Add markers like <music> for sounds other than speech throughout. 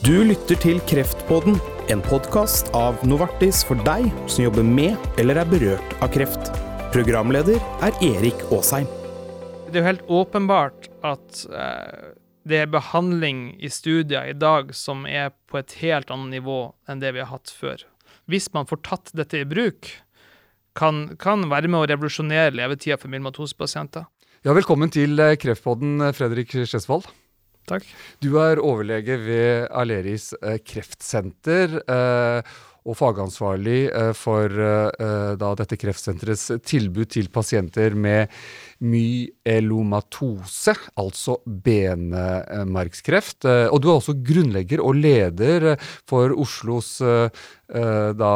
Du lytter til Kreftpodden, en podkast av Novartis for deg som jobber med eller er berørt av kreft. Programleder er Erik Aasheim. Det er jo helt åpenbart at eh, det er behandling i studier i dag som er på et helt annet nivå enn det vi har hatt før. Hvis man får tatt dette i bruk, kan, kan være med å revolusjonere levetida for myelomatosepasienter. Ja, velkommen til eh, Kreftpodden, Fredrik Skjesvold. Takk. Du er overlege ved Aleris eh, kreftsenter eh, og fagansvarlig eh, for da dette kreftsenterets tilbud til pasienter med myelomatose, altså benmargskreft. Eh, og du er også grunnlegger og leder for Oslos da,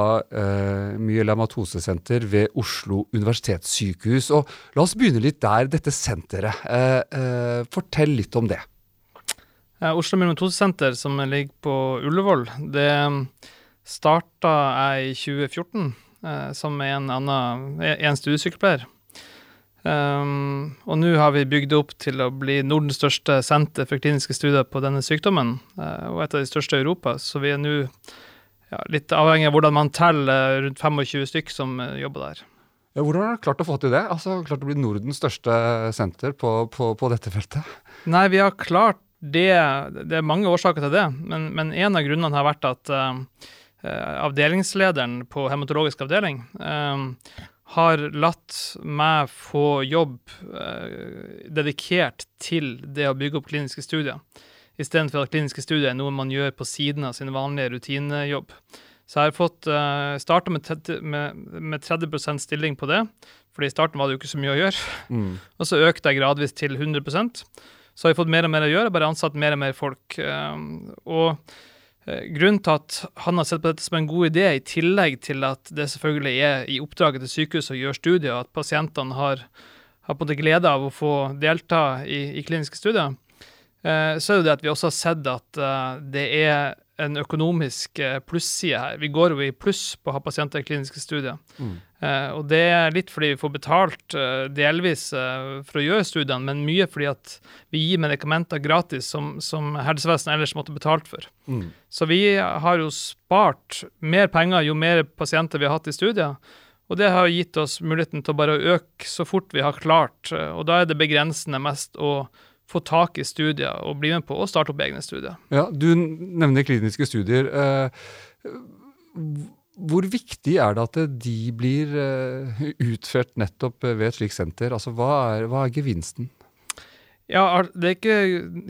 myelomatosesenter ved Oslo universitetssykehus. Og la oss begynne litt der, dette senteret. Fortell litt om det. Oslo Myelomatosesenter, som ligger på Ullevål, det starta jeg i 2014 eh, som en, annen, en studiesykepleier. Um, og nå har vi bygd opp til å bli Nordens største senter for kliniske studier på denne sykdommen, uh, og et av de største i Europa. Så vi er nå ja, litt avhengig av hvordan man teller, rundt 25 stykk som jobber der. Ja, hvordan har du klart å få til det? Altså, klart å bli Nordens største senter på, på, på dette feltet? Nei, vi har klart det Det er mange årsaker til det, men, men en av grunnene har vært at uh, avdelingslederen på hematologisk avdeling uh, har latt meg få jobb uh, dedikert til det å bygge opp kliniske studier, istedenfor at kliniske studier er noe man gjør på siden av sin vanlige rutinejobb. Så jeg har fått uh, starta med, med, med, 30% stilling på det, fordi i starten var det jo ikke så mye å gjøre. Mm. <laughs> Og så økte jeg gradvis til 100 Så har jeg fått mer og mer å gjøre, bare ansatt mer og mer folk. Uh, og Eh, grunnen til at han har sett på dette som en god idé, i tillegg til at det selvfølgelig er i oppdraget til sykehuset å gjøre studier, at pasientene har, har på en måte glede av å få delta i, i kliniske studier, eh, så er det det at vi også har sett at uh, det er en økonomisk plusside her. Vi går jo i pluss på å ha pasienter i kliniske studier. Mm. Uh, og det er litt fordi vi får betalt uh, delvis uh, for å gjøre studiene, men mye fordi at vi gir medikamenter gratis som, som helsevesenet ellers måtte betalt for. Mm. Så vi har jo spart mer penger jo mer pasienter vi har hatt i studier. Og det har gitt oss muligheten til å bare øke så fort vi har klart. Og da er det begrensende mest å få tak i studier og bli med på å starte opp egne studier. Ja, Du nevner kliniske studier. Hvor viktig er det at de blir uh, utført nettopp ved et slikt senter? Altså, hva er, hva er, gevinsten? Ja, Det er ikke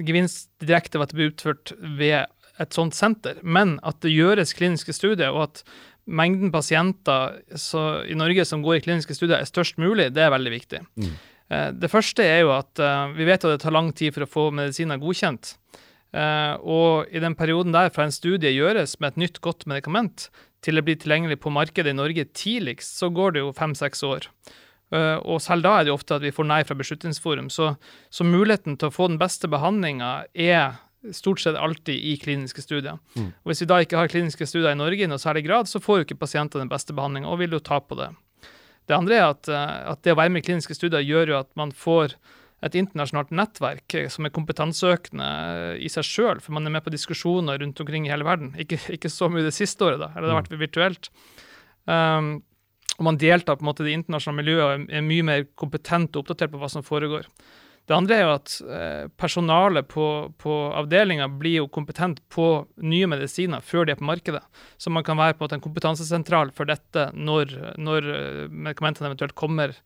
gevinst direkte ved at det blir utført ved et sånt senter, men at det gjøres kliniske studier, og at mengden pasienter i Norge som går i kliniske studier, er størst mulig, det er veldig viktig. Mm. Uh, det første er jo at vi vet at det tar lang tid for å få medisiner godkjent. Og i den perioden der fra en studie gjøres med et nytt, godt medikament, til det blir tilgjengelig på markedet i Norge tidligst, så går det jo fem-seks år. Uh, og selv da er det jo ofte at vi får nei fra Beslutningsforum. Så, så muligheten til å få den beste behandlinga er stort sett alltid i kliniske studier. Mm. Og Hvis vi da ikke har kliniske studier i Norge i noe særlig grad, så får jo ikke pasientene den beste behandlinga, og vil jo tape på det. Det andre er at, uh, at, det å være med i kliniske studier gjør jo at man får et internasjonalt nettverk som er kompetanseøkende i seg sjøl, for man er med på diskusjoner rundt omkring i hele verden. Ikke, ikke så mye det siste året, da, eller det har vært virtuelt. Um, og man deltar på en måte i det internasjonale miljøet og er mye mer kompetent og oppdatert på hva som foregår. Det andre er jo at eh, personalet på, på avdelinga blir jo kompetent på nye medisiner før de er på markedet. Så man kan være på en kompetansesentral for dette når, når eh, medikamentene eventuelt kommer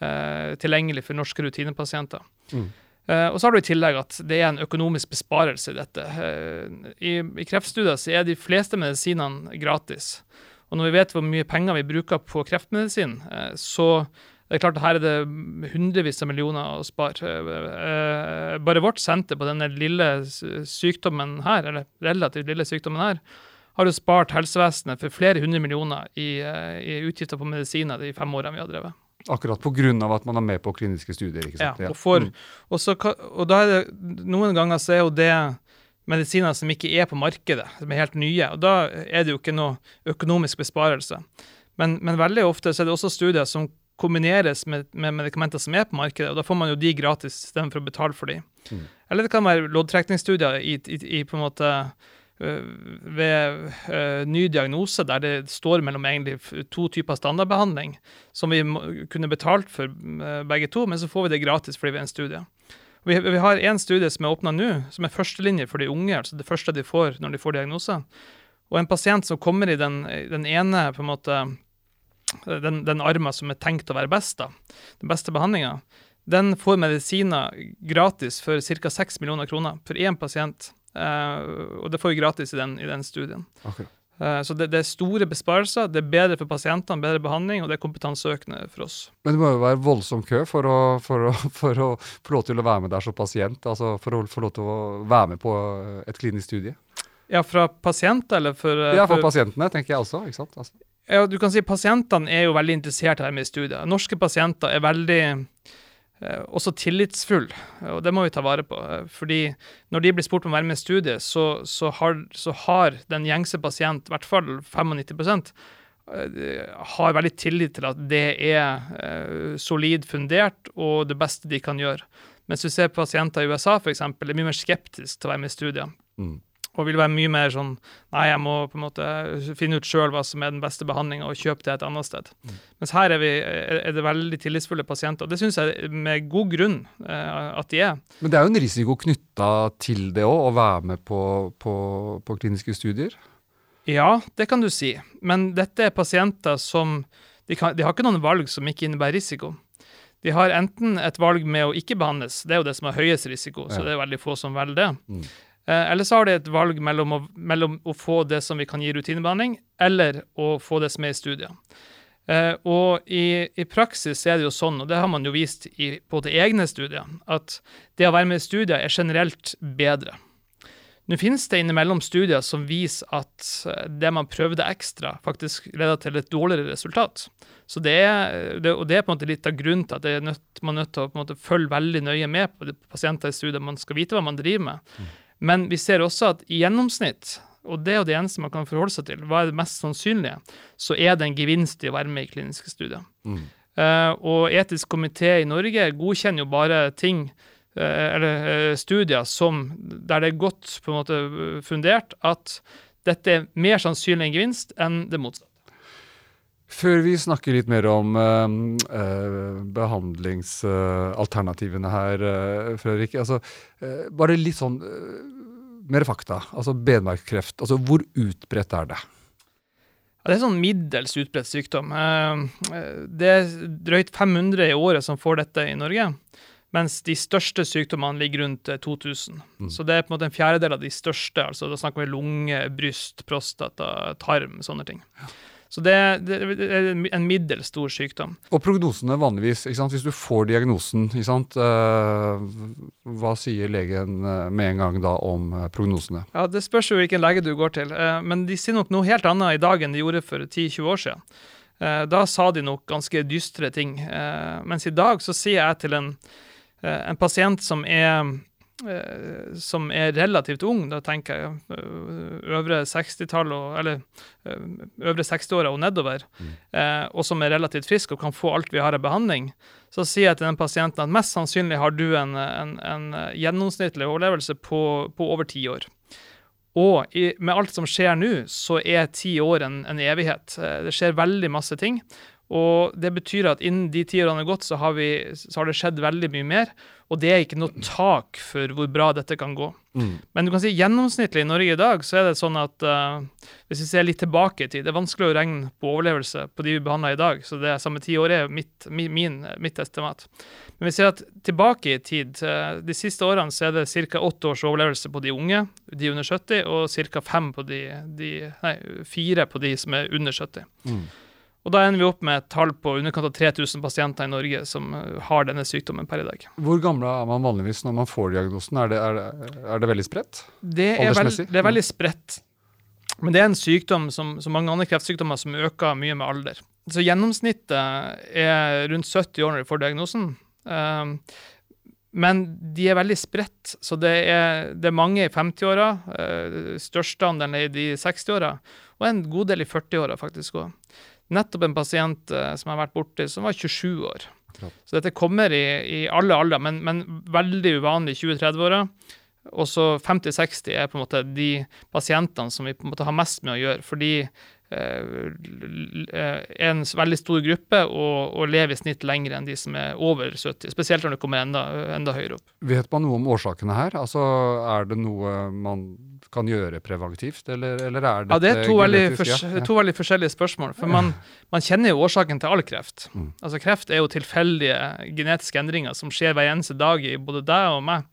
tilgjengelig for norske rutinepasienter. Mm. Eh, og så har du i tillegg at det er en økonomisk besparelse i dette. Eh, i, I kreftstudier så er de fleste medisinene gratis. Og når vi vet hvor mye penger vi bruker på kreftmedisin, eh, så det er klart at her er det hundrevis av millioner å spare. Eh, bare vårt senter på denne lille sykdommen her, eller relativt lille sykdommen her, har jo spart helsevesenet for flere hundre millioner i, eh, i utgifter på medisiner de fem årene vi har drevet. Akkurat pga. at man er med på kliniske studier. ikke sant? Ja, og, for, mm. og, så, og da er det, Noen ganger så er jo det medisiner som ikke er på markedet, som er helt nye. og Da er det jo ikke noe økonomisk besparelse. Men, men veldig ofte så er det også studier som kombineres med, med, medikamenter som er på markedet, og da får man jo de gratis istedenfor å betale for de. Mm. Eller det kan være loddtrekningsstudier i, i, i, på en måte ved uh, ny diagnose, der det står mellom egentlig to typer standardbehandling, som vi kunne betalt for uh, begge to, men så får vi det gratis fordi vi er en studie. Vi, har en studie som er åpna nå, som er førstelinje for de unge, altså det første de får når de får diagnose. Og en pasient som kommer i den, den ene på en måte, den, den armen som er tenkt å være best, da, den beste behandlinga, den får medisiner gratis for ca. 6 millioner kroner for én pasient. Uh, og det får vi gratis i den, i den studien. Akkurat. Uh, så det, det, er store besparelser, det er bedre for pasientene, bedre behandling, og det er kompetanseøkende for oss. Men det må jo være voldsom kø for å, for å, for å få lov til å være med der som pasient? Altså for å få lov til å være med på et klinisk studie? Ja, fra pasienter, eller for Ja, for, for pasientene, tenker jeg også. ikke sant? Altså. Ja, du kan si Pasientene er jo veldig interessert i det med studier. Norske pasienter er veldig eh, også tillitsfull, og det må vi ta vare på. Fordi når de blir spurt om å være med i studiet, så, så, har, så har, den gjengse pasient, i hvert fall 95 eh, har veldig tillit til at det er eh, solid fundert og det beste de kan gjøre. Mens du ser pasienter i USA f.eks. er mye mer skeptiske til å være med i studier. Mm og vil være mye mer sånn Nei, jeg må på en måte finne ut sjøl hva som er den beste behandlinga, og kjøpe det et annet sted. Mm. Mens her er, vi, er, det veldig tillitsfulle pasienter. Og det syns jeg med god grunn eh, at de er. Men det er jo en risiko knytta til det òg, å være med på, på, på, kliniske studier? Ja, det kan du si. Men dette er pasienter som de, kan, de har ikke noen valg som ikke innebærer risiko. De har enten et valg med å ikke behandles, det er jo det som har høyest risiko, så det er veldig få som velger det. Mm. Eh, eller så har de et valg mellom å, mellom å, få det som vi kan gi rutinebehandling, eller å få det som er i studier. Eh, og i, i, praksis er det jo sånn, og det har man jo vist i både egne studier, at det å være med i studier er generelt bedre. Nå finnes det innimellom studier som viser at eh, det man prøvde ekstra, faktisk leder til et dårligere resultat. Så det er, det, og det er på en måte litt av grunnen til at nødt, man er nødt til å følge veldig nøye med på pasienter i studier. Man skal vite hva man driver med. Mm. Men vi ser også at i gjennomsnitt, og det er jo det eneste man kan forholde seg til, hva er det mest sannsynlige, så er det en gevinst i å være med i kliniske studier. Mm. Uh, og etisk komité i Norge godkjenner jo bare ting, uh, eller uh, studier, som, der det er godt på en måte fundert at dette er mer sannsynlig en gevinst enn det motsatte. Før vi snakker litt mer om uh, uh, behandlingsalternativene her, uh, Fredrik. Altså, bare litt sånn mer fakta. Altså benmarkkreft. Altså, hvor utbredt er det? Ja, det er sånn middels utbredt sykdom. Det er drøyt 500 i året som får dette i Norge. Mens de største sykdommene ligger rundt 2000. Mm. Så det er på en måte en fjerdedel av de største. altså Da snakker vi lunge, bryst, prostata, tarm, sånne ting. Ja. Så det, det, er en middels stor sykdom. Og prognosene vanligvis, hvis du får diagnosen, uh, hva sier legen eh, med en gang da om eh, prognosene? Ja, Det spørs jo hvilken lege du går til, men de sier nok noe helt annet i dag enn de gjorde for 10-20 år siden. Da sa de nok ganske dystre ting, mens i dag så sier jeg til en, en pasient som er Eh, som er relativt ung, da tenker jeg eh, øvre 60-tall, eller eh, øvre 60-åra og nedover, mm. og som er relativt frisk og kan få alt vi har av behandling, så sier jeg til den pasienten at mest sannsynlig har du en, en, en gjennomsnittlig overlevelse på, på over ti år. Og i, med alt som skjer nå, så er ti år en, en evighet. Det skjer veldig masse ting. Og det betyr at innen de ti årene har gått, så har, vi, så har, det skjedd veldig mye mer. Og det er ikke noe tak for hvor bra dette kan gå. Mm. Men du kan si gjennomsnittlig i Norge i dag så er det sånn at uh, hvis vi ser litt tilbake i tid Det er vanskelig å regne på overlevelse på de vi behandler i dag, så det er samme ti år er mitt, min, mitt estimat. Men vi ser at tilbake i tid, uh, de siste årene så er det ca. åtte års overlevelse på de unge, de under 70, og ca. fem på de, de, Nei, fire på de som er under 70. Mm. Og Da ender vi opp med et tall på underkant av 3000 pasienter i Norge som eh, har denne sykdommen per i dag. Hvor gamle er man vanligvis når man får diagnosen? Er det, er det, er det veldig spredt? Det er, veld, det er, veldig spredt. Men det er en sykdom som, som mange andre kreftsykdommer som øker mye med alder. Så Gjennomsnittet er rundt 70 år når de får diagnosen. Um, men de er veldig spredt, så det er, det er mange i 50-åra. Uh, største andelen er i de 60-åra, og en god del i 40-åra faktisk òg nettopp en pasient som jeg har vært borti, som var 27 år. Ja. Så dette kommer i, i alle aldre, men, men, veldig uvanlig i 20-30-åra. Og så 50-60 er på en måte de pasientene som vi på en måte har mest med å gjøre. fordi en veldig stor gruppe og, og lever i snitt lenger enn de som er over 70, spesielt når det kommer enda, enda høyere opp. Vet man noe om årsakene her? Altså, Er det noe man kan gjøre preventivt, eller, eller er det ja, Det er to veldig, fors ja. to veldig, forskjellige spørsmål. For man, man, kjenner jo årsaken til all kreft. Mm. Altså Kreft er jo tilfeldige genetiske endringer som skjer hver eneste dag i både deg og meg.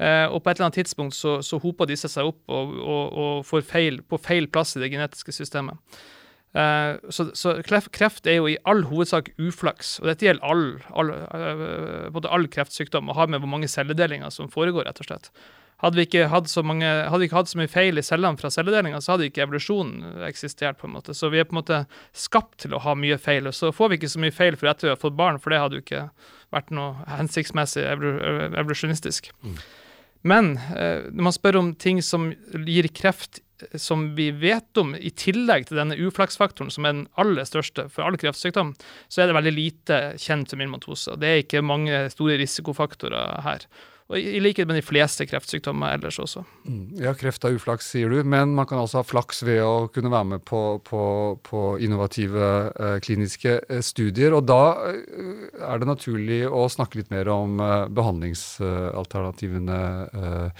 Eh, og på et eller annet tidspunkt så, så hoper disse seg opp og, og, og får feil, på feil plass i det genetiske systemet. Eh, så, så, kreft er jo i all hovedsak uflaks, og dette gjelder all, all, uh, både all kreftsykdom og har med hvor mange celledelinger som foregår, rett og slett. Hadde vi ikke hatt så, mange, hadde vi ikke hatt så mye feil i cellene fra celledelinga, så hadde ikke evolusjonen eksistert. på en måte. Så vi er på en måte skapt til å ha mye feil. Og så får vi ikke så mye feil for etter vi har fått barn, for det hadde jo ikke vært noe hensiktsmessig evolusjonistisk. Mm. Men eh, når man spør om ting som gir kreft eh, som vi vet om, i tillegg til denne uflaksfaktoren, som er den aller største for all kreftsykdom, så er det veldig lite kjent som myelomatose. Det er ikke mange store risikofaktorer her. Og I likhet med de fleste kreftsykdommer ellers også. Mm. Ja, kreft er uflaks, sier du, men man kan altså ha flaks ved å kunne være med på, på, på innovative eh, kliniske eh, studier. Og da eh, er det naturlig å snakke litt mer om eh, behandlingsalternativene. Eh, Eh,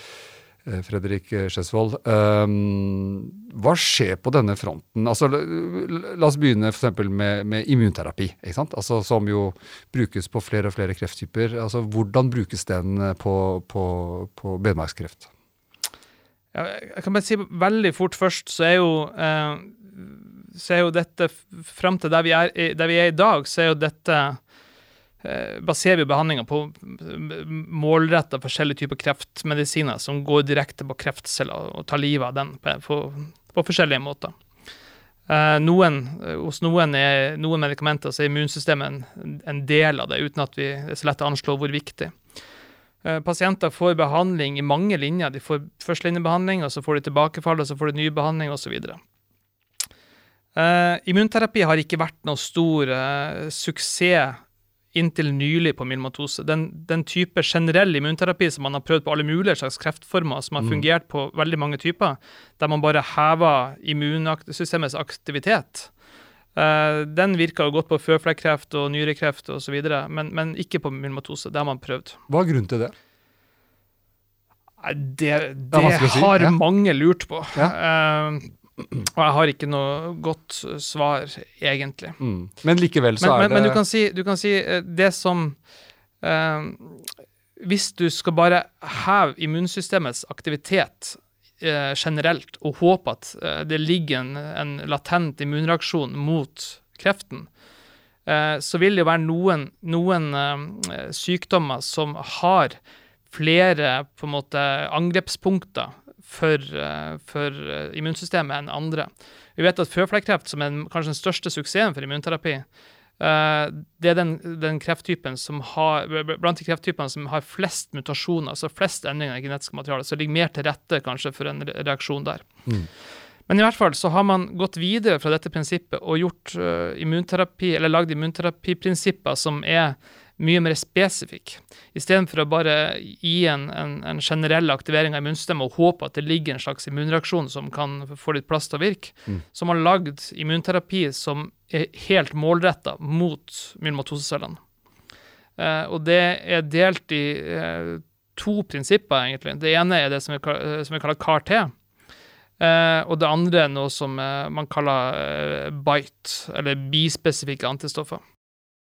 Fredrik Skjesvold. Um, hva skjer på denne fronten? Altså, la oss begynne f.eks. Med, med immunterapi, altså, som jo brukes på flere og flere krefttyper. Altså, hvordan brukes den på, på, på benmarkskreft? Ja, jeg kan bare si veldig fort først, så er jo, eh, så er jo dette Fram til der vi, er, der vi er i dag, så er jo dette Eh, baserer vi behandlinga på målretta forskjellige typer kreftmedisiner som går direkte på kreftceller og tar livet av den på, på, forskjellige måter. Eh, noen, eh, hos noen, er, noen medikamenter så er immunsystemet en, en, del av det, uten at vi, er så lett å anslå hvor viktig. Pasienter får behandling i mange linjer. De får førstelinjebehandling, og så får de tilbakefall, og så får de ny behandling osv. Uh, immunterapi har ikke vært noe stor uh, suksess inntil nylig på myelomatose. Den, den, type generell immunterapi som man har prøvd på alle mulige slags kreftformer, som har mm. fungert på veldig mange typer, der man bare hever immunsystemets aktivitet, uh, den virka jo godt på føflekkreft og nyrekreft osv., men, men ikke på myelomatose. Det har man prøvd. Hva er grunnen til det? Det, det, det har ja. mange lurt på. Ja. Uh, og jeg har ikke noe godt svar, egentlig. Mm. Men likevel så men, er men, det Men du kan si, du kan si eh, det som eh, Hvis du skal bare heve immunsystemets aktivitet eh, generelt, og håpe at eh, det ligger en, en, latent immunreaksjon mot kreften, eh, så vil det jo være noen, noen eh, sykdommer som har flere på en måte angrepspunkter for, eh, for eh, immunsystemet enn andre. Vi vet at føflekkreft, som er kanskje den største suksessen for immunterapi, eh, det er den, den, krefttypen som har, blant de krefttypene som har flest mutasjoner, altså flest endringer i genetisk materiale, så det ligger mer til rette kanskje for en reaksjon der. Mm. Men i hvert fall så har man gått videre fra dette prinsippet og gjort uh, immunterapi, eller lagd immunterapiprinsipper som er mye mer spesifikk. Istedenfor å bare gi en, en, en, generell aktivering av immunstemmen og håpe at det ligger en slags immunreaksjon som kan få litt plass til å virke, mm. så har man lagd immunterapi som er helt målretta mot myelomatosecellene. Eh, og det er delt i eh, to prinsipper, egentlig. Det ene er det som vi, som vi kaller CAR-T. Uh, og det andre er noe som man kaller BITE, eller bispesifikke antistoffer.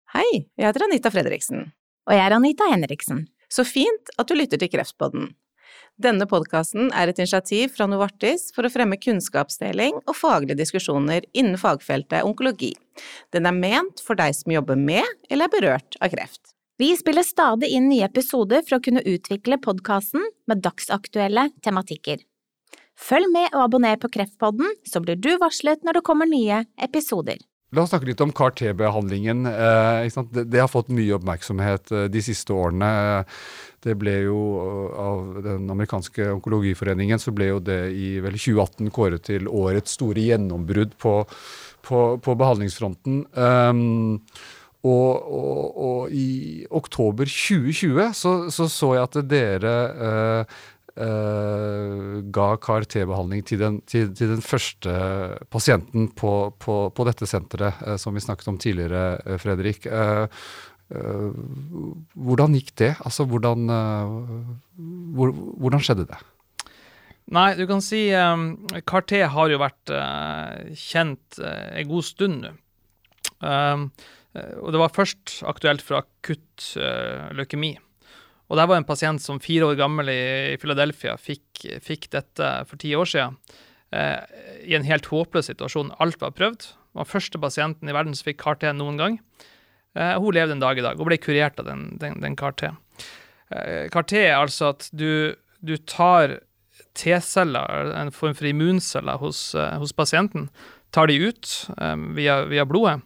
Hei, jeg heter Anita Fredriksen. Og jeg er Anita Henriksen. Så fint at du lytter til Kreftpodden. Denne podkasten er et initiativ fra Novartis for å fremme kunnskapsdeling og faglige diskusjoner innen fagfeltet onkologi. Den er ment for deg som jobber med eller er berørt av kreft. Vi spiller stadig inn nye episoder for å kunne utvikle podkasten med dagsaktuelle tematikker. Følg med og abonner på Kreftpodden, så blir du varslet når det kommer nye episoder. La oss snakke litt om CAR-T-behandlingen. Eh, det, det, har fått mye oppmerksomhet eh, de siste årene. Det ble jo eh, Av den amerikanske onkologiforeningen så ble jo det i vel 2018 kåret til årets store gjennombrudd på, på, på behandlingsfronten. Um, og, og, og, i oktober 2020 så, så, så jeg at dere uh, ga CAR-T-behandling til, til, til den første pasienten på, på, på dette senteret, uh, som vi snakket om tidligere, eh, Fredrik. Hvordan gikk det? Altså, hvordan, hvor, hvordan skjedde det? Nei, du kan si um, CAR-T har jo vært kjent uh, en god stund nå. Og det var først aktuelt for akutt leukemi. Og der var en pasient som fire år gammel i, Philadelphia fikk, fikk dette for ti år siden. eh, I en helt håpløs situasjon. Alt var prøvd. Hun var første pasienten i verden som fikk CAR-T noen gang. Eh, hun levde en dag i dag og ble kurert av den, den, den CAR-T. Eh, CAR-T er altså at du, du tar T-celler, en form for immunceller hos, eh, hos pasienten, tar de ut eh, via, via blodet,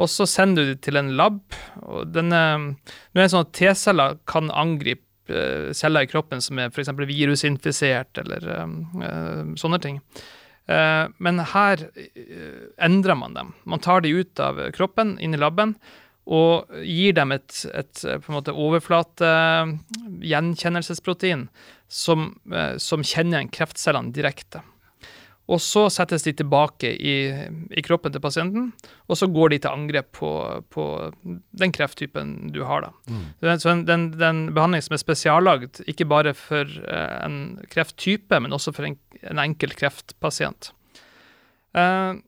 og så sender du det til en lab. og denne, nå er det sånn at T-celler kan angripe eh, celler i kroppen som er f.eks. virusinfisert, eller eh, sånne ting. Uh, men her uh, endrer man dem. Man tar de ut av kroppen, inn i laben, og gir dem et, et på en måte overflate uh, som, som kjenner igjen kreftcellene direkte. Og så settes de tilbake i, i kroppen til pasienten, og så går de til angrep på, på den krefttypen du har. da. Så den, den, den behandling som er spesiallagd, ikke bare for eh, en krefttype, men også for en, en enkelt kreftpasient. Eh,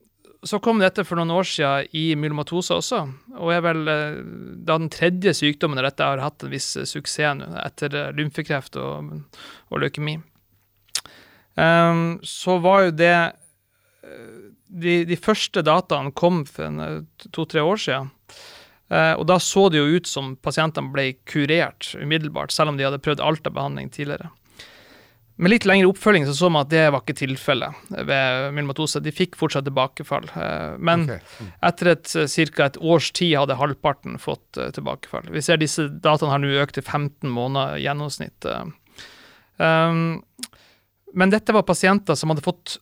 så kom dette for noen år siden i myelomatose også, og er vel eh, da den tredje sykdommen der dette har hatt en viss suksess nå, etter eh, lymfekreft og, og leukemi. Ehm, så var jo det eh, de, de første dataene kom for eh, to-tre år siden. Uh, og da så det jo ut som pasientene ble kurert umiddelbart, selv om de hadde prøvd alt av behandling tidligere. Med litt lengre oppfølging så så man at det var ikke tilfellet ved myelomatose. De fikk fortsatt tilbakefall. Men okay. Mm. etter et ca. et års tid hadde halvparten fått tilbakefall. Vi ser disse dataene har nå økt til 15 måneder i gjennomsnitt. Um, men dette var pasienter som hadde fått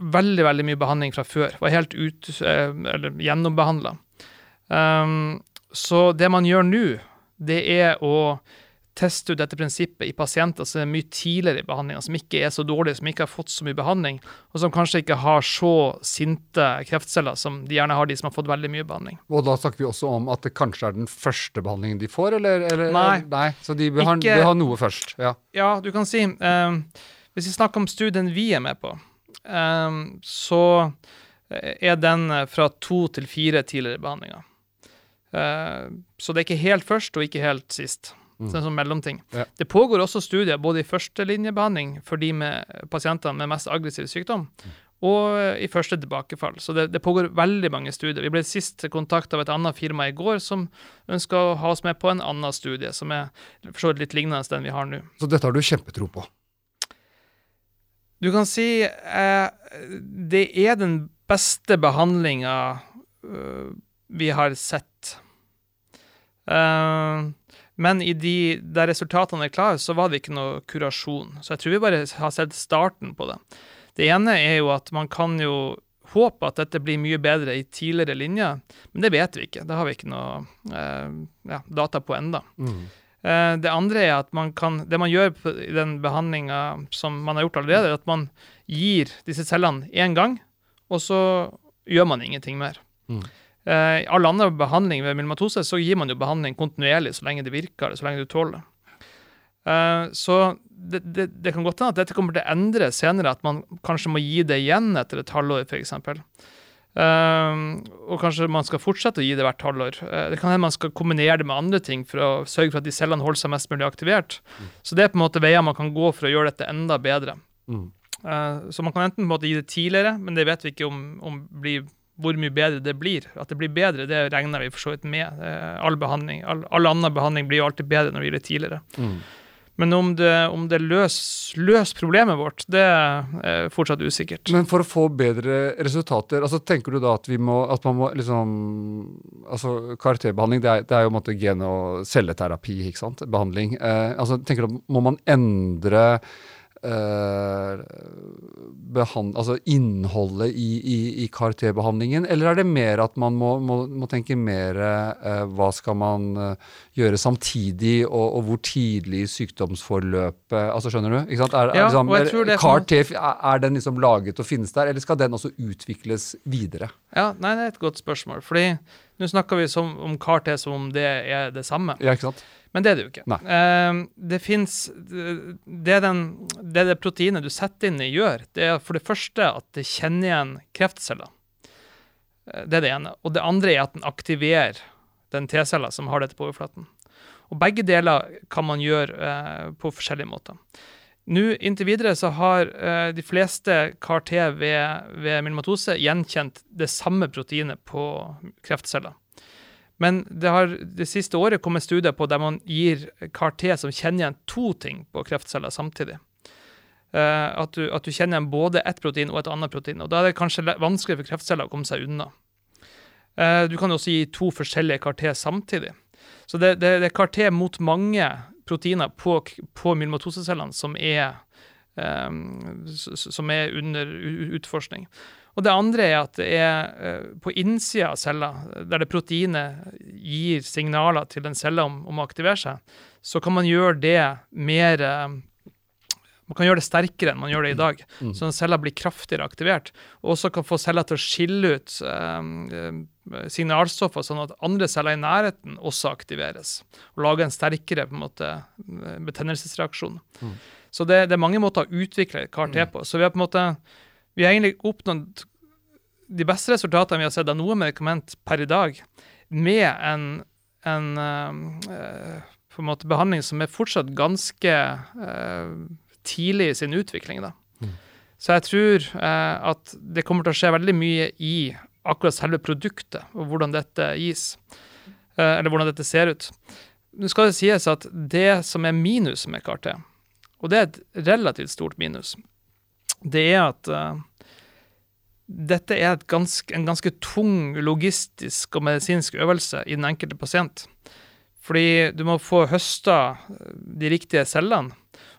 veldig veldig mye behandling fra før. Var helt ut, eh, eller gjennombehandla. Um, så det man gjør nå, det er å teste ut dette prinsippet i pasienter som er mye tidligere i behandlinga, som ikke er så dårlige, som ikke har fått så mye behandling, og som kanskje ikke har så sinte kreftceller som de gjerne har, de som har fått veldig mye behandling. Og da snakker vi også om at det kanskje er den første behandlingen de får, eller? eller Nei. nei. Så de bør, ha, Ikke- vil ha noe først? Ja. Ja, du kan si eh, Hvis vi snakker om studien vi er med på, um, så er den eh, fra to til fire tidligere behandlinger. Uh, så det er ikke helt først og ikke helt sist. En sånn mellomting. Ja. Det pågår også studier både i førstelinjebehandling for de med pasientene med mest aggressiv sykdom, og eh, i første tilbakefall. Så det, det pågår veldig mange studier. Vi ble sist kontakta av et annet firma i går som ønska å ha oss med på en annen studie, som er for så vidt litt lignende den vi har nå. Så dette har du kjempetro på? Du kan si eh, det er den beste behandlinga uh, vi har sett. Uh, men i de der resultatene er klare, så var det ikke noe kurasjon. Så jeg tror vi bare har sett starten på det. Det ene er jo at man kan jo håpe at dette blir mye bedre i tidligere linjer, men det vet vi ikke. Det har vi ikke noe eh, ja, data på enda. Eh, Det andre er at man kan, det man gjør i den behandlinga som man har gjort allerede, er at man gir disse cellene én gang, og så gjør man ingenting mer. Mm. Eh, I all annen behandling ved myelomatose så gir man jo behandling kontinuerlig så lenge det virker, så lenge du tåler det. Eh, så det, det, det kan godt hende at dette kommer til å endre senere, at man kanskje må gi det igjen etter et halvår, f.eks. Um, og kanskje man skal fortsette å gi det hvert halvår. Uh, det kan hende man skal kombinere det med andre ting for å sørge for at de cellene holder seg mest mulig aktivert. Så det er på en måte veier man kan gå for å gjøre dette enda bedre. Mm. Uh, så man kan enten på en måte gi det tidligere, men det vet vi ikke om, om blir, hvor mye bedre det blir. At det blir bedre, det regner vi for så vidt med. Uh, all behandling, all, all annen behandling blir jo alltid bedre når vi gir det tidligere. Mm. Men om det, om det løser løs problemet vårt, det er fortsatt usikkert. Men for å få bedre resultater, altså tenker du da at vi må, at man må liksom Altså karakterbehandling, det er, det er jo en måte gen- og celleterapi, ikke sant? Behandling. Eh, altså tenker du, må man endre behand, altså innholdet i, i, i CAR-T-behandlingen, eller er det mer at man må, må, må tenke mer uh, hva skal man uh, gjøre samtidig, og, og, hvor tidlig i sykdomsforløpet altså Skjønner du? Ikke sant? Er, ja, liksom, tror det er CAR-T, er, er den liksom laget og finnes der, eller skal den også utvikles videre? Ja, nei, Det er et godt spørsmål. fordi nå snakker vi som, om CAR-T som om det er det samme. Ja, ikke sant? Men det er det jo ikke. Uh, det fins det, det, det proteinet du setter inn i, gjør, det er for det første at det kjenner igjen kreftceller. Uh, det er det ene. Og det andre er at den aktiverer den T-cella som har dette på overflaten. Og begge deler kan man gjøre uh, på forskjellige måter. Nå, Inntil videre så har de fleste CAR-T ved, ved myelomatose gjenkjent det samme proteinet på kreftceller. Men det har det siste året kommet studier på der man gir CAR-T som kjenner igjen to ting på kreftceller samtidig. Uh, at, du, at, du, kjenner igjen både ett protein og et annet protein. og Da er det kanskje vanskelig for kreftceller å komme seg unna. Uh, du kan også gi to forskjellige CAR-T samtidig. Så det, det, det er CAR-T mot mange proteiner på, på myelomatosecellene som, um, som er under utforskning. Og det andre er at det er eh, på innsida av cella, der det proteinet gir signaler til en celle om, om, å aktivere seg, så kan man gjøre det mer eh, man kan gjøre det sterkere enn man gjør det i dag. Mm. Så cella blir kraftigere aktivert. Og også kan få celler til å skille ut eh, signalstoffer, sånn at andre celler i nærheten også aktiveres. Og lage en sterkere på en måte, betennelsesreaksjon. Mm. Så det, det, er mange måter å utvikle CAR-T mm. på. Så vi har på en måte vi har egentlig oppnådd de beste resultatene vi har sett av noe medikament per i dag, med en, en på en behandling som er fortsatt ganske uh, tidlig i sin utvikling. Mm. Så jeg tror uh, at det kommer til å skje veldig mye i akkurat selve produktet, og hvordan dette gis. eller hvordan dette ser ut. Nå skal det sies at det som er minus med CAR-T, og det er et relativt stort minus, det er at uh, dette er ganske, en ganske tung logistisk og medisinsk øvelse i den enkelte pasient. Fordi du må få høsta eh, de riktige cellene,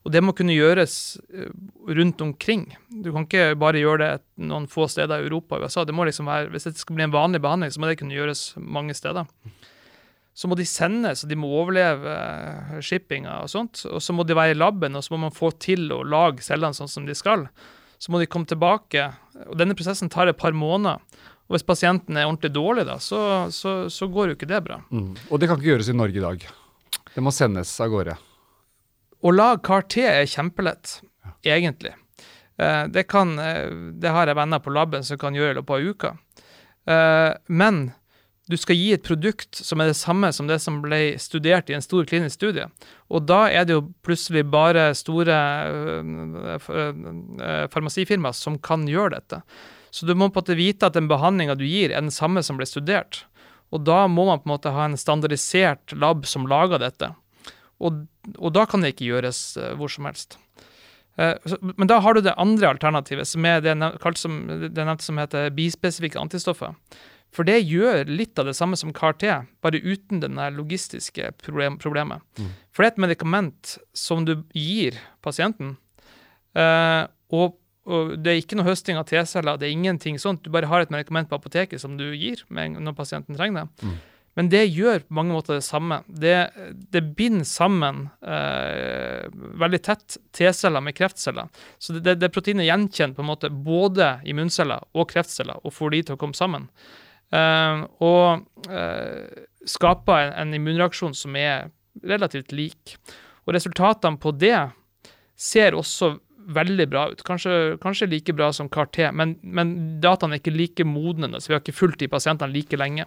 og det må kunne gjøres eh, rundt omkring. Du kan ikke bare gjøre det noen få steder i Europa og USA. Det må liksom være, Hvis det skal bli en vanlig behandling, så må det kunne gjøres mange steder. Så må de sendes, og de må overleve shippinga og sånt. Og så må de være i laben, og så må man få til å lage cellene sånn som de skal så må de komme tilbake. og Denne prosessen tar et par måneder. Og Hvis pasienten er ordentlig dårlig, da, så, så, så går jo ikke det bra. Mm. Og det kan ikke gjøres i Norge i dag. Det må sendes av gårde. Å lage CAR-T er kjempelett, ja. egentlig. Eh, det, kan, eh, det, har jeg venner på laben som kan gjøre i løpet av uka. Eh, men du skal gi et produkt som er det samme som det som ble studert i en stor klinisk studie. Og da er det jo plutselig bare store øh, øh, farmasifirmaer som kan gjøre dette. Så du må på en måte vite at den behandlinga du gir, er den samme som ble studert. Og da må man på en måte ha en standardisert lab som lager dette. Og, og da kan det ikke gjøres øh, hvor som helst. Men da har du det andre alternativet, som er det, det nevnte som heter bispesifikke antistoffer. For det gjør litt av det samme som CAR-T, bare uten det logistiske problem, problemet. Mm. For det er et medikament som du gir pasienten, uh, og, og, det er ikke noe høsting av T-celler, det er ingenting sånt. Du bare har et medikament på apoteket som du gir når pasienten trenger det. Mm. Men det gjør på mange måter det samme. Det, det binder sammen eh, veldig tett T-celler med kreftceller. Så det, det, proteinet gjenkjenner på en måte både immunceller og kreftceller og får de til å komme sammen. Uh, og uh, skaper en, en, immunreaksjon som er relativt lik. Og resultatene på det ser også veldig bra ut. Kanskje, kanskje like bra som CAR-T, men, men, dataene er ikke like modne, så vi har ikke fulgt de pasientene like lenge.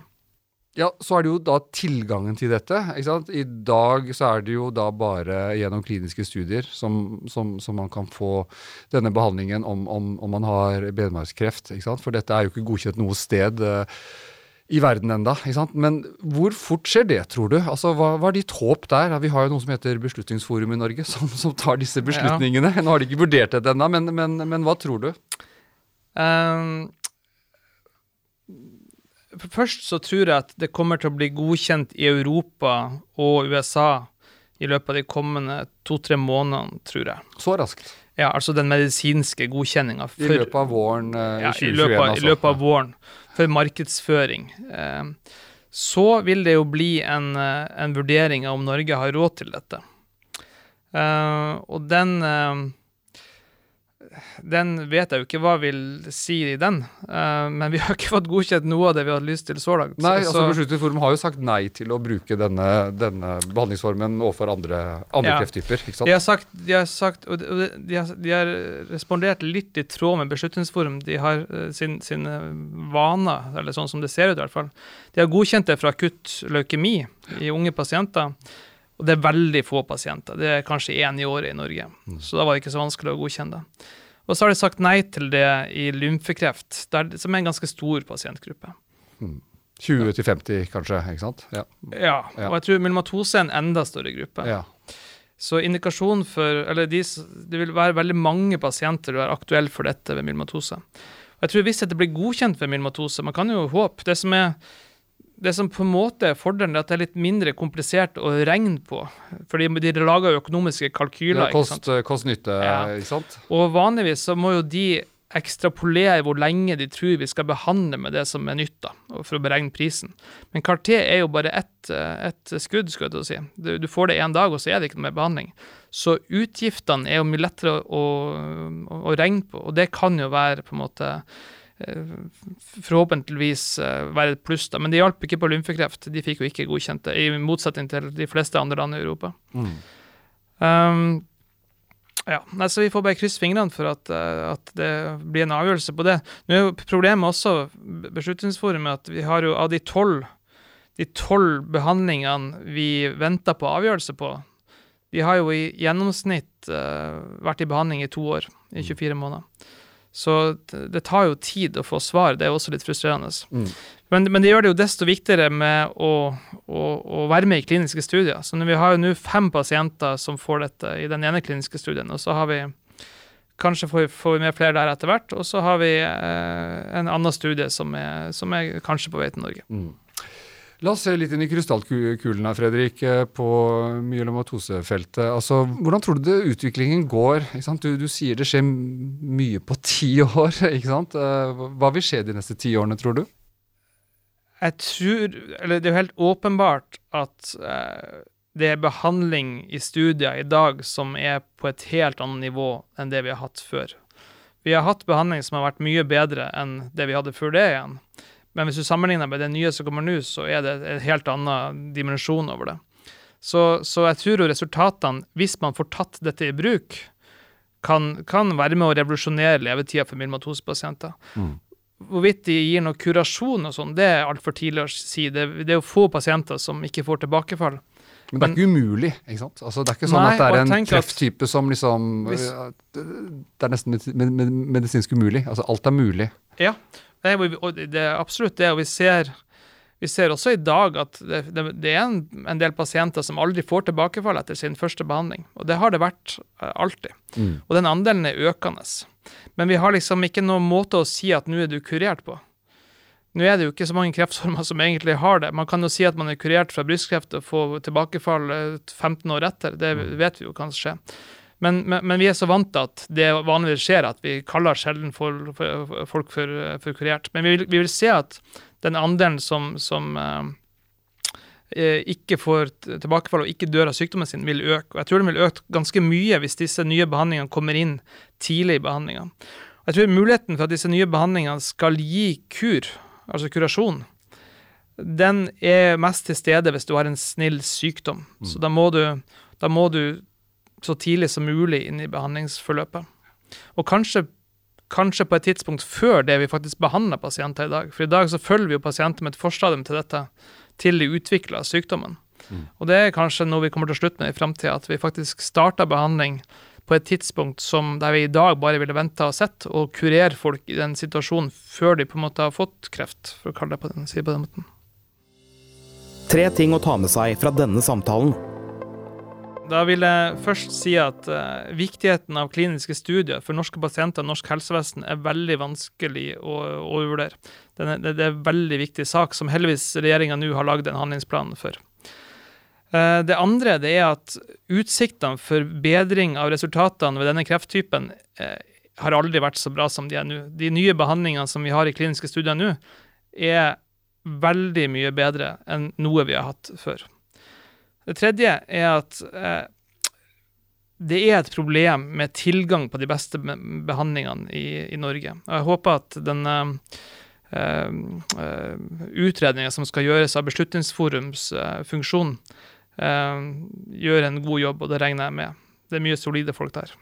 Ja, så er det jo da tilgangen til dette. ikke sant? I dag så er det jo da bare gjennom kliniske studier som, som, som man kan få denne behandlingen om, om, om man har benmargskreft. ikke sant? For dette er jo ikke godkjent noe sted uh, i verden enda, ikke sant? Men hvor fort skjer det, tror du? Altså, Hva, hva er ditt håp der? Vi har jo noe som heter Beslutningsforum i Norge, <laughs> som, som tar disse beslutningene. Ja. Nå har de ikke vurdert det ennå, men, men, men, hva tror du? Um Først så tror jeg at det kommer til å bli godkjent i Europa og USA i løpet av de kommende to-tre månedene, tror jeg. Så raskt. Ja, altså den medisinske godkjenninga. I løpet av våren eh, ja, i 2021, løpet, altså. I løpet av våren, for markedsføring. Eh, så vil det jo bli en, eh, en vurdering av om Norge har råd til dette. Eh, og den eh, den vet jeg jo ikke hva vil si i den, uh, men vi har ikke fått godkjent noe av det vi hadde lyst til så langt. Nei, Så- altså Beslutningsforum har jo sagt nei til å bruke denne, denne behandlingsformen overfor andre, andre Ja. krefttyper. ikke sant? De har sagt, de har sagt og de, de- har, de har respondert litt i tråd med Beslutningsforum. De har sin, sine vaner, eller sånn som det ser ut i hvert fall. De har godkjent det for akutt leukemi i unge pasienter. Og det er veldig få pasienter. Det er kanskje én i året i Norge. Så da var det ikke så vanskelig å godkjenne det. Og så har de sagt nei til det i lymfekreft, der, som er en ganske stor pasientgruppe. 20-50 kanskje. ikke sant? Ja. Ja, Ja. og jeg tror myelomatose er en enda større gruppe. ja. Så indikasjon for Eller de, det vil være veldig mange pasienter som er aktuelle for dette ved myelomatose. Og jeg tror hvis dette blir godkjent ved myelomatose, man kan jo håpe Det som er det som på en måte er fordelen, er at det er litt mindre komplisert å regne på. Fordi de lager jo økonomiske kalkyler. Kost- Kost-nytte, Ja. ikke sant? Og vanligvis så må jo de ekstrapolere hvor lenge de tror vi skal behandle med det som er nytt, da, for å beregne prisen. Men CAR-T er jo bare ett et skudd, skal jeg til å si. Du, du får det én dag, og så er det ikke noe mer behandling. Så utgiftene er jo mye lettere å, å, å regne på, og det kan jo være på en måte forhåpentligvis eh, være et pluss, da. Men det hjalp ikke på lymfekreft. De fikk jo ikke godkjent det, i motsetning til de fleste andre land i Europa. Um, ja, så Vi får bare krysse fingrene for at, eh, at det blir en avgjørelse på det. Nå er jo Problemet også Beslutningsforumet at vi har jo av de tolv de tolv behandlingene vi venter på avgjørelse på, de har jo i gjennomsnitt uh, vært i behandling i to år, i 24 måneder. Så det, tar jo tid å få svar, det er også litt frustrerende. Mm. Men, men det gjør det jo desto viktigere med å, å, å være med i kliniske studier. Så vi har jo nå fem pasienter som får dette i den ene kliniske studien, og så har vi Kanskje får vi, får vi med flere der etter hvert, og så har vi eh, en annen studie som er, som er kanskje på vei til Norge. Mm. La oss se litt inn i krystallkulen her, Fredrik, eh, på myelomatosefeltet. Altså, hvordan tror du det utviklingen går? Du, du sier det skjer mye på ti år. <laughs> ikke sant? Eh, Hva vil skje de neste ti årene, tror du? Jeg tror Eller det er jo helt åpenbart at eh, det er behandling i studier i dag som er på et helt annet nivå enn det vi har hatt før. Vi har hatt behandling som har vært mye bedre enn det vi hadde før det igjen. Men hvis du sammenligner med det nye som kommer nå, så er det en helt annen dimensjon over det. Så, så jeg tror jo resultatene, hvis man får tatt dette i bruk, kan, kan være med å revolusjonere levetida for myelomatosepasienter. Hvorvidt de gir noe kurasjon og sånn, det er altfor tidlig å si. Det, det er jo få pasienter som ikke får tilbakefall. Men det er ikke umulig. ikke sant? Altså, det er ikke sånn Nei, at det er en krefttype som liksom Hvis- Det er nesten med, med, med, medisinsk umulig. Altså, alt er mulig. Ja, det er, det er absolutt det. Og vi ser, vi ser også i dag at det, det, er en, en del pasienter som aldri får tilbakefall etter sin første behandling. Og det har det vært eh, alltid. Mm. Og den andelen er økende. Men vi har liksom ikke noen måte å si at nå er du kurert på. Nå er det jo ikke så mange kreftformer som egentlig har det. Man kan jo si at man er kurert fra brystkreft og få tilbakefall eh, 15 år etter. Det vet vi jo kan skje. Men, men, men vi er så vant til at det vanligvis skjer, at vi kaller sjelden for, for, folk for, for kurert. Men vi vil, vi vil se at den andelen som, som eh, eh, ikke får tilbakefall og ikke dør av sykdommen sin, vil øke. Og jeg tror den vil øke ganske mye hvis disse nye behandlingene kommer inn tidlig i behandlinga. Jeg tror muligheten for at disse nye behandlingene skal gi kur, altså kurasjon, den er mest til stede hvis du har en snill sykdom. Så da må, du, da må du så tidlig som mulig inn i behandlingsforløpet. Og kanskje, kanskje på et tidspunkt før det vi faktisk behandler pasienter i dag. For i dag så følger vi jo pasienter med et forstadium til dette til de utvikler sykdommen. Og det er kanskje noe vi kommer til å slutte med i framtida, at vi faktisk starter behandling på et tidspunkt som der vi i dag bare ville venta og sett, og kurere folk i den situasjonen før de på en måte har fått kreft, for å kalle det på den, si det på den måten. Tre ting å ta med seg fra denne samtalen. Da vil jeg først si at uh, viktigheten av kliniske studier for norske pasienter og norsk helsevesen er veldig vanskelig å overvurdere. Det er- det er en veldig viktig sak som heldigvis regjeringa nå har lagd en handlingsplan for. Uh, det andre det er at utsiktene for bedring av resultatene ved denne krefttypen uh, har aldri vært så bra som de er nå. De nye behandlingene som vi har i kliniske studier nå, er veldig mye bedre enn noe vi har hatt før. Det tredje er at eh, det er et problem med tilgang på de beste behandlingene i, i Norge. Jeg håper at den uh, uh, utredninga som skal gjøres av Beslutningsforums uh, funksjon, gjør en god jobb, og det regner jeg med. Det er mye solide folk der.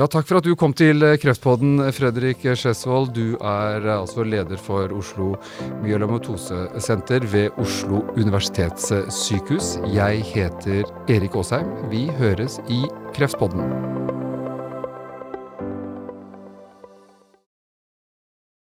Ja, Takk for at du kom til eh, Kreftpodden, Fredrik Skjesvold. Du er eh, altså leder for Oslo myelomatosesenter ved Oslo universitetssykehus. Jeg heter Erik Aasheim. Vi høres i Kreftpodden.